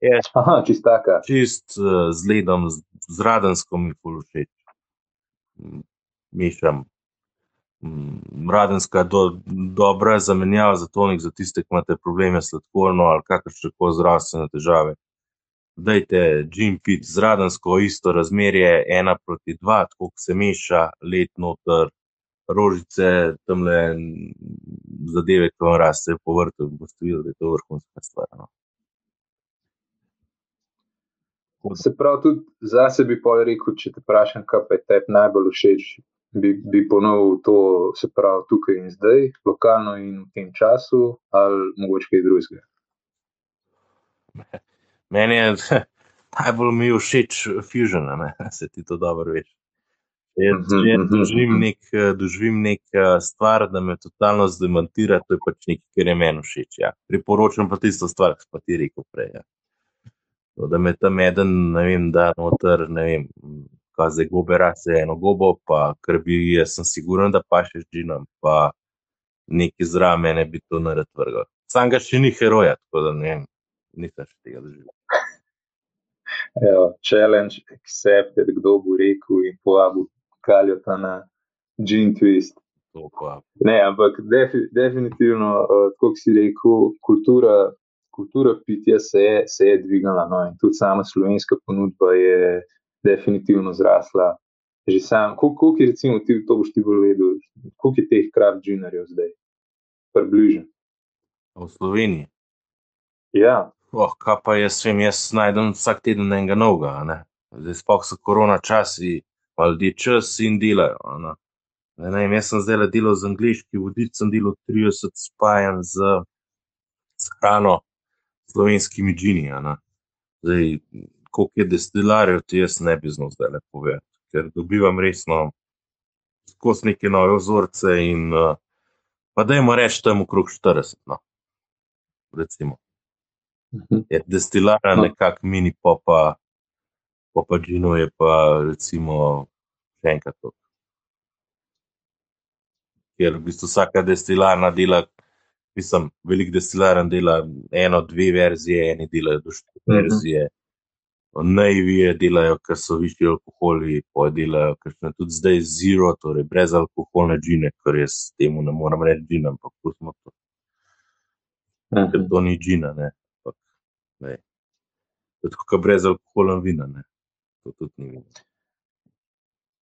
Jaz Aha, čistaka. čist uh, z ledom, z, z radenskom mi polušeč. Mišam radenska do, dobra zamenjava za tonik za tiste, ki imate probleme s sladkorno ali kakršne koli zdravstvene težave. Dajte gin pit z radensko, isto razmerje, ena proti dva, tako se meša, let noter, rožice, tamle zadeve, ki vam rastejo po vrtu, boste videli, da je to vrhunska stvar. No. Se pravi, tudi za sebe bi rekel, če te vprašam, kaj pa je tebi najbolj všeč, bi, bi ponovil to, se pravi, tukaj in zdaj, lokalno in v tem času, ali mogoče kaj drugega. Meni je najbolj mi všeč fuzion, se ti to dobro veš. Jaz že mhm, doživim nek, doživim nek eh, stvar, da me totalno zdemantira, to je pač nekaj, kar je meni všeč. Ja. Priporočam pa tisto stvar, ki ti rekel prej. Ja. To, da me tam eden, ne vem, da noter, ne vem, kaj zdaj gobe rase, eno gobo, pa ker bi, jaz sem siguren, da pa še z džinom, pa nekaj zraven mene bi to nared vrgal. Sam ga še ni heroja, tako da ne vem, nisem še tega doživel. Evo, challenge accepted, kdo bo rekel in povabil Kaljota na Gin Twist. Ne, ampak defi, definitivno, uh, kot si rekel, kultura, kultura pitja se je, se je dvignila. No, in tudi sama slovenska ponudba je definitivno zrasla. Že sam, kol- koliko je, recimo, ti, to boš ti bolj vedel, koliko je teh kraft džinerjev zdaj? Približno. v Sloveniji. Ja, Oh, kaj pa jaz vem, jaz najdem vsak teden enega novega. Zdaj sploh so korona časi, pa ljudje čas in delajo. Ne? Ne, ne, jaz sem zdaj delal z angliški vodič, sem delal 30 spajanj z hrano, slovenskimi džini. Zdaj, koliko je destilarjev, ti jaz ne bi znal zdaj le povedati, ker dobivam resno skozi neke nove vzorce in uh, pa dajmo reči tam okrog 40. No. Recimo. Je destilara No. nekako mini popa, popa džino je pa recimo še enkrat to. Ker v bistvu vsaka destilarna dela, mislim, velik destilarn dela eno, dve verzije, eni delajo do štiri Mhm. verzije. Najvije delajo, ker so višji alkoholi, pa delajo, ker so tudi zdaj zero, torej brez alkoholne džine, ker jaz temu ne morem reči džina, ampak pustimo to, ker Mhm. to ni džina, ne. Ampak, ne. To je tako, kot brez alkoholna vina, ne. To tudi ni vino.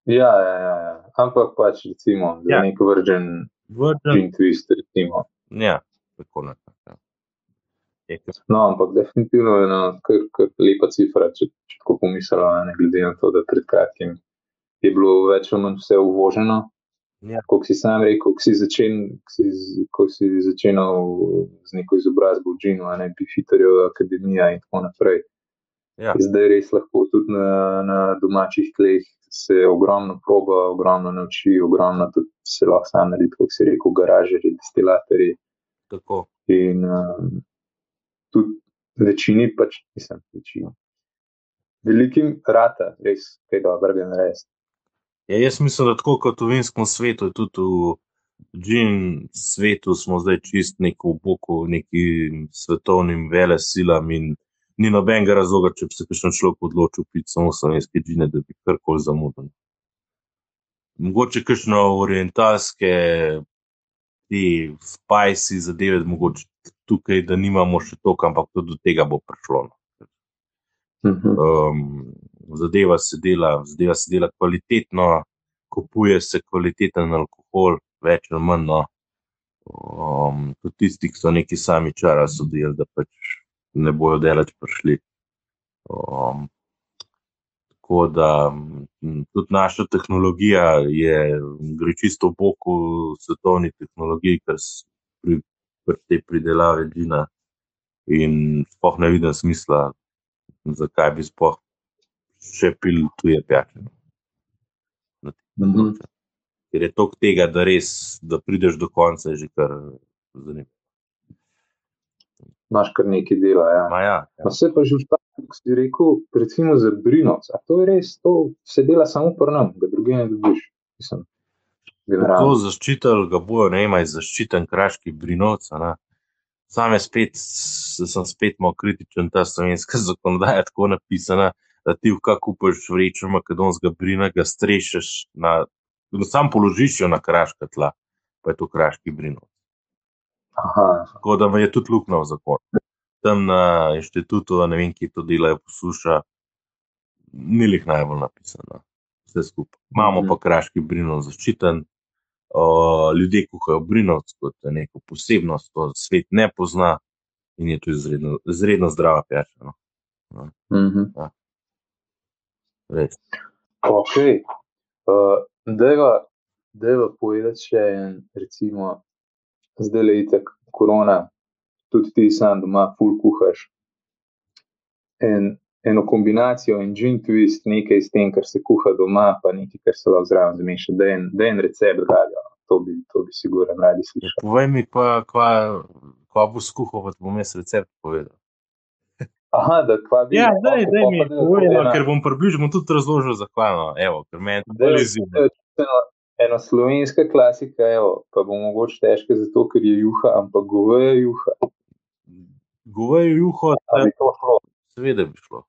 Ja, ja, ja, ja. ampak pač recimo za Ja. nek vržen Vrčen, gin twist, recimo. Ja, tako nekako. Ja. Ker No, ampak definitivno je ena kar, kar lepa cifra, če, če tako pomislimo, ne glede na to, da pred kratkim je bilo več ali manj vse uvoženo. Ja. Kot si sam rekel, ko si, začen, ko si, ko si začenal z neko izobrazbo v Džinu, a ne Bifitarjev akademija in tako naprej. Ja. Zdaj res lahko tudi na, na domačih tleh se ogromno proba, ogromno nauči, ogromno tudi se lahko sam naredi, kot si rekel, garažeri, destilatorji. Tako. In um, tudi večini, pač nisem večini. Velikim rata, res kaj dobrega narediti. Ja, jaz mislim, da tako kot v vinskem svetu, tudi v džin svetu smo zdaj čist neko v boku nekim svetovnim velesilam in ni nobenega razloga, če bi se kakšen človek odločil piti samo slovenske džine, da bi karkoli zamudil. Mogoče kakšno orientalske, ti spicy zadeve, mogoče tukaj, da nimamo še toliko, ampak tudi do tega bo prišlo. No. Mhm. um, zadeva se dela, zadeva se dela kvalitetno, kupuje se kvaliteten alkohol, več ali manj. No. Um, tudi tisti, ki so neki sami čara, so delali, da pač ne bojo delač prišli. Um, tako da tudi naša tehnologija je, gre čisto v boku svetovni tehnologiji, kar pri, pri tej pridelavi džina. In sploh ne vidim smisla, zakaj bi sploh še pil tuje pijače. no, Mhm. Ker je toliko tega, da res, da prideš do konca, je že kar zanimivo. Imaš kar nekaj dela. Ja. Ma ja, ja. No, vse pa že vstane, kot si rekel, recimo za Brinovca. To je res, to se dela samo pri nam, ga druge ne dobiš. Mislim, To zaščitili ga bojo, ne vem, zaščiten kraški brinovc. a. Sam spet, sem spet malo kritičen, ta slovenska zakonodaja je tako napisana, da ti v kak kupaš vrečo makedonskega brina, ga strešeš na sam položiš jo na kraška tla, pa je to kraški brinov. Aha, Tako da je tudi luknja v zakonu. Tam na inštitutu, ne vem, ki to delajo, posluša, ni jih najbolj napisano. Vse skupaj. Imamo pa kraški brinov zaščiten. Uh, ljudje kuhajo brinovc kot neko posebnost, to svet ne pozna in je to izredno, izredno zdrava pijača. No. mhm. Res. ok. Uh, deva povedati še en, recimo, zdaj le itek korona, tudi ti sam doma ful kuhaš. En, eno kombinacijo, en gin twist, nekaj s tem, kar se kuha doma, pa nekaj, kar se lahko zraven zmeša, da en, da en recept dalje. To bi, to bi sigurno radi slišali. Povej mi, pa, kva, kva bo skuhal, pa ti bom jaz recept povedal. Aha, da kva bi. Ja, daj, daj mi, pa da povej, no, ena- ker bom približal, bom tudi razložil, zakaj. No. Evo, ker meni to Daj, bolj izziv. Ena, slovenska klasika, evo, pa bo mogoče težka zato, ker je juha, ampak goveja juha. Govejo juho, A bi to šlo? seveda bi šlo.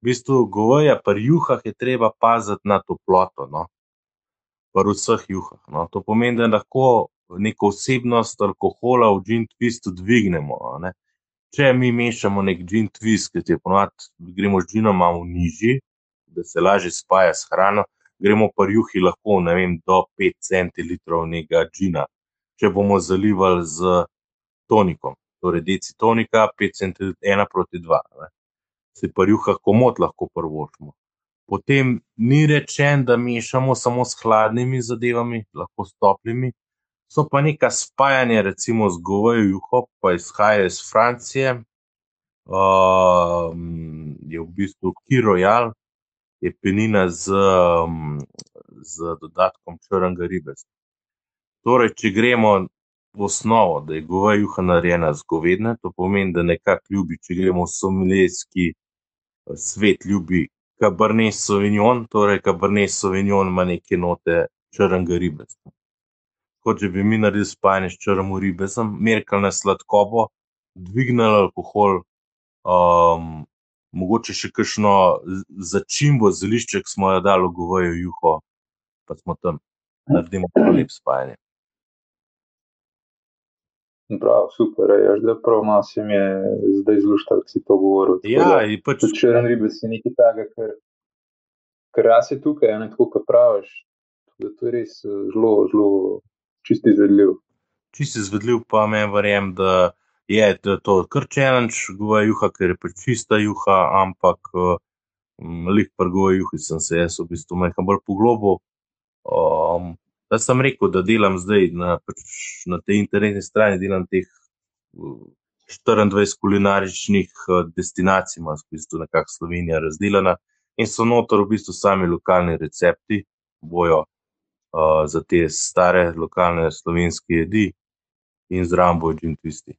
V bistvu, goveja pri juhah je treba paziti na toploto, no. pri vseh juhah. No. To pomeni, da lahko neko osebnost alkohola v gin twistu dvignemo. Ne. Če mi mešamo nek gin twist, ki je ponovadi, gremo z ginom malo nižji, da se lažje spaja s hrano, gremo pri juhi lahko vem, do 5 centilitrov nekega gina, če bomo zalivali z tonikom. Torej, deci tonika, 5 centilitrov, 1 proti 2. Ne. Se pri juhah komod lahko prvošmo. Potem ni rečen, da mešamo samo s hladnimi zadevami, lahko s toplimi. So pa neka spajanja, recimo z govejo juho, pa izhaja iz Francije. Um, je v bistvu Kiroyal, je penina z, um, z dodatkom črnega ribesa. Torej, če gremo v osnovo, da je goveja juha narejena z govedine, to pomeni, da nekako ljubi, če gremo v somelejski svet, ljubi Cabernet Sauvignon, torej Cabernet Sauvignon ima neke note črnega ribesa. Kot če bi mi naredili spajanje s črnim ribesom, merkali na sladkobo, dvignili alkohol, um, mogoče še kakšno začimbo, zelišček smo jo dali v govejo juho, pa smo tam, naredimo lep spajanje. Prav, super, je, da prav malo se mi je zdaj zluštal, ki si to govoril. Ja, da- in pač Tudi črn ribec je nekaj takega, kar, kar jaz je tukaj, ne tako, kot praviš. Da to je res eh, zelo, zelo čisti izvedljiv. čisto izvedljiv, pa me verjamem, da je da to kar challenge, goveja juha, ker je pač čista juha, ampak um, lih pri goveji juhi sem se jaz v bistvu malo bolj poglobil. Um, da sem rekel, da delam zdaj na, pač, na tej internetni strani, delam teh uh, 24 kulinaričnih uh, destinacij, ima v bistvu nekako Slovenija razdeljena in so notor v bistvu sami lokalni recepti, bojo uh, za te stare lokalne slovenske jedi in zraven bojo gin twisti,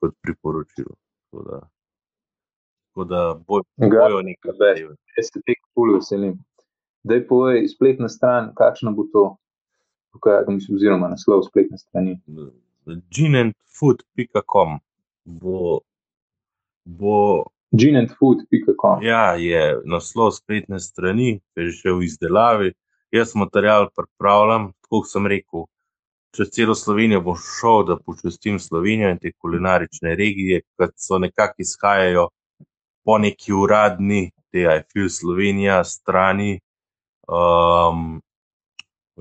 kot priporočilo. Tako da, tako da boj, bojo nekaj zadeve. Jaz se tega ful veselim. Daj povej, spletna stran, kakšna bo to, tukaj, mislim, oziroma naslov spletne strani. ginandfood.com bo, bo ginandfood.com. ja, je naslov spletne strani, ki je že v izdelavi. Jaz material pripravljam, tako sem rekel, čez celo Slovenijo bom šel, da počustim Slovenijo in te kulinarične regije, ki so nekako izhajajo po neki uradni, te I feel Slovenija strani. Um,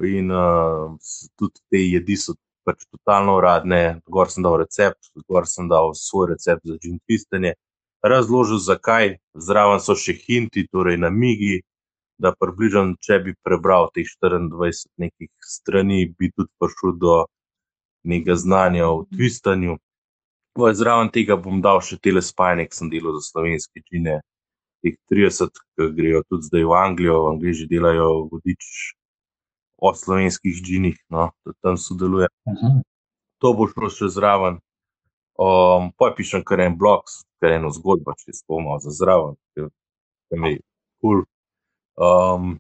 in uh, tudi te jedi so pač totalno uradne. Gor sem dal recept, gor sem dal svoj recept za gin twistanje. Razložil, zakaj, zraven so še hinti, torej namigi, da približam, če bi prebral teh 24 nekih strani, bi tudi prišel do nekega znanja o twistanju. Zraven tega bom dal še tele spajanje, ki sem delal za slovenske čine, teh 30, ki grejo tudi zdaj v Anglijo, v Angliji že delajo vodič o slovenskih džinih, no, tudi tam sodeluje. Mhm. To bo šlo še zraven. Um, pa pišem kar en blog, kar eno zgodbo, če spomnim za zraven, ker ker mi je kul. Um,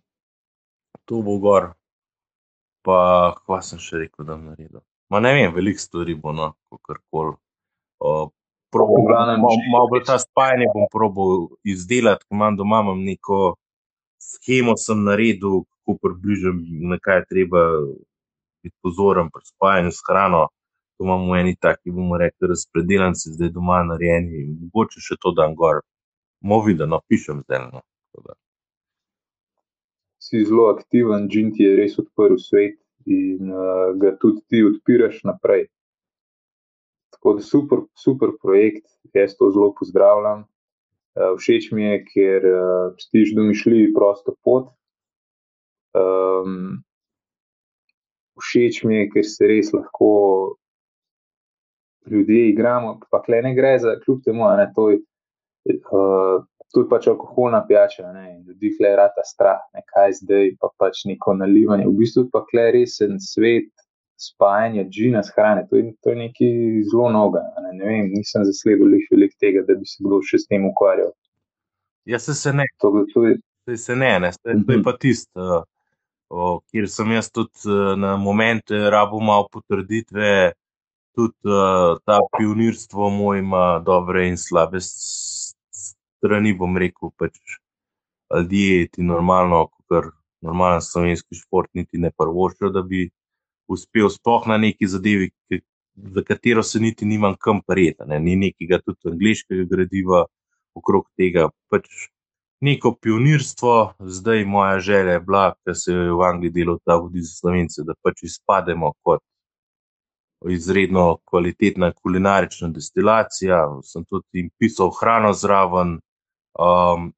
to bo gor. Pa, kva sem še rekel, da bom naredil. Ma ne vem, veliko stvari bo, no, kakorkoli. Uh, V glavnem, Malo bolj ta spajanje bom probal izdelati, ko imam doma, imam neko schemo, sem naredil, kako približam, na kaj je treba biti pozoren pri spajanju s hrano. To imamo v eni taki, bomo rekli, razpredelanci, zdaj doma narejeni, mogoče še to dan gor. Mo vidno, no, pišem zdaj. No. Si zelo aktiven, Džin ti je res odprl svet in uh, ga tudi ti odpiraš naprej. Tako da super, super projekt, jaz to zelo pozdravljam. Uh, všeč mi je, ker uh, stiš domišljivi prosto pot. Um, všeč mi je, ker se res lahko ljudje igramo, pa kle ne gre za kljub temu, je to. Uh, Je pač alkoholna pijača, ne? ljudi je rata strah, ne? kaj zdaj, pa pač neko nalivanje. V bistvu pa je resen svet spajanja džina s hrane. To je, to je nekaj zelo novega. Ne? ne vem, nisem zasledil veliko tega, da bi se kdo še s tem ukvarjal. Jaz se, se ne. To, to je... se ne, ne. To je mhm. pa tisto, uh, kjer sem jaz tudi uh, na moment, rabo malo potrditve. Tudi uh, ta pionirstvo moj ima dobre in slabe strani, bom rekel, pač ljudje ti normalno, kot normalen slovenski šport, niti ne prvoščijo, da bi uspel sploh na neki zadevi, za katero se niti nimam kam prijeti. Ne. Ni nekega tudi angliškega gradiva okrog tega. Pač neko pionirstvo, zdaj moja želja je bila, da se je v Angliji delal ta vodi za slovence, da pač izpademo kot. Izredno kvalitetna kulinarična destilacija, sem tudi pisal hrano zraven, Um,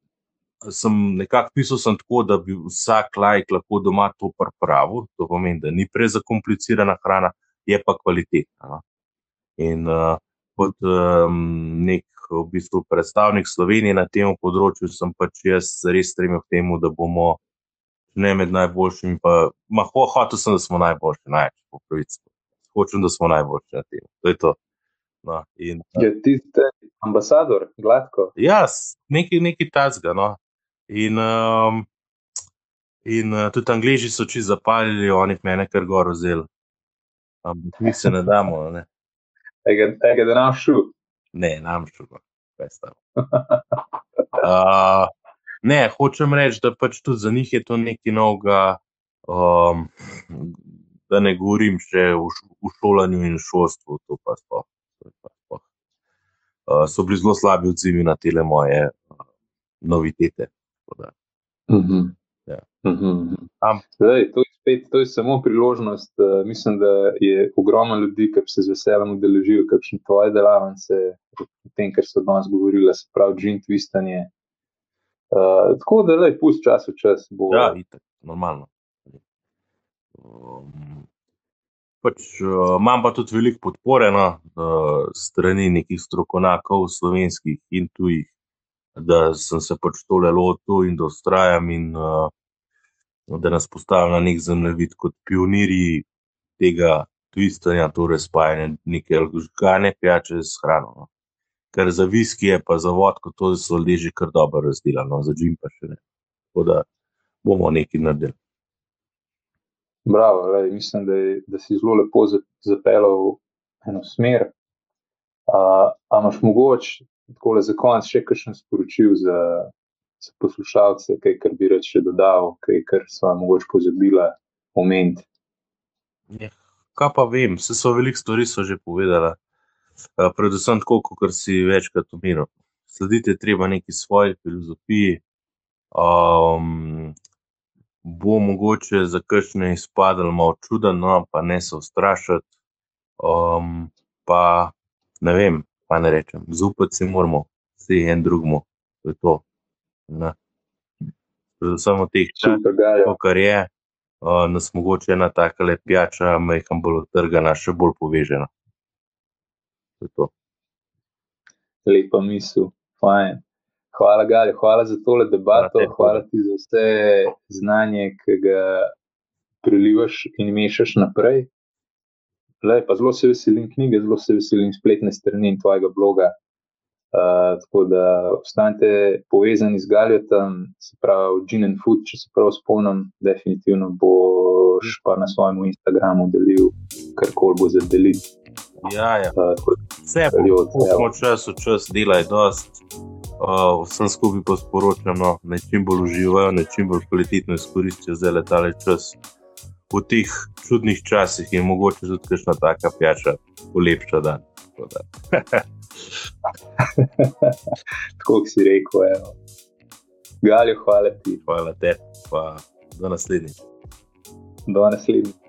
sem nekako pisal sem tako, da bi vsak lajk lahko doma to pripravil. To pomeni, da ni prezakomplicirana hrana, je pa kvalitetna. No? In uh, kot um, nek v bistvu predstavnik Slovenije na tem področju, sem pač jaz res stremel k temu, da bomo ne med najboljšimi. Pa, ma, ho, hotel sem, da smo najboljši, največ po pravici. Hočem, da smo najboljši na tem. To je to. No, in, je tiste ambasador, gladko. Ja, nekaj, nekaj tazga. No. In, um, in uh, tudi angliži so oči zapalili, oni mene kar gor vzeli. Ampak mi se ne damo. Ne. Ega, da nam šu. Ne, nam šu. Uh, ne, hočem reči, da pač tudi za njih je to nekaj novega. Um, da ne govorim še v, v šolanju in šolstvu, to pa sploh uh, so bili zelo slabi odzivi na te moje uh, novitete. Uh -huh. ja. uh -huh. Am, Zdaj, to, je spet, to je samo priložnost. Uh, mislim, da je ogromno ljudi, ki se z veseljem udeležijo, kakšne tvoje delavnice, o tem, kar so danes govorili, se pravi, džin tvistanje. Uh, tako da, le, pusti čas v čas. Bo... Ja, itak, normalno. Um, Pač, uh, imam pa tudi veliko podpore na no, uh, strani nekih strokovnjakov, slovenskih in tujih, da sem se pač tole lotil in da ustrajam in uh, da nas postavim na nek zemljevid kot pionirji tega tvistanja, torej spajanja neke alkoholne pijače s hrano. No. Ker za viski je pa za vodko, to so ljudje že kar dobro razdelali, no, za džim pa še ne. Tako da bomo nekaj naredili. Bravo, lej, mislim, da, je, da si zelo lepo zapeljal eno smer. Ampak imaš mogoče za konec še kakšen sporočil za, za poslušalce, kaj kar bi reč še dodal, kaj kar so mogoče pozabila omeniti. Ja, kaj pa vem, vse so veliko stvari so že povedala. Predvsem tako, kot si večkrat omenil. Sledite treba neki svoji filozofiji. Um, bo mogoče za kakšne izpadlo malo čuden, no, pa ne se ustrašiti. Um, pa ne vem, pa ne rečem, zaupati si moramo, vsi en drugmu, to je to. Predvsem v teh časih, kar je, uh, nas mogoče ena taka le pijača, meham bolj odtrgana, še bolj povežena. To je to. Lepa misel, fajn. Hvala, Gali, hvala za tole debato, hvala, hvala ti za vse znanje, ki ga prilivaš in mešaš naprej. Le, zelo se veselim knjige, zelo se veselim spletne strani in tvojega bloga. Uh, tako da ostanete povezani z Galjotom, se pravi, Gene and Food, če se prav spomnim, definitivno boš pa na svojem Instagramu delil, kar koli bo za deliti. Ja, ja. Uh, Vse je bilo, čas v čas, delaj dost Uh, vsem skupaj pa sporočam, da čim bolj uživajo, da čim bolj kvalitetno izkoristijo zdaj letale čas. V teh čudnih časih je mogoče tudi kakšna taka pijača, ulepša dan. Tako si rekel, eno. Galjo, hvala ti. Hvala te, pa do naslednjič. Do naslednjič.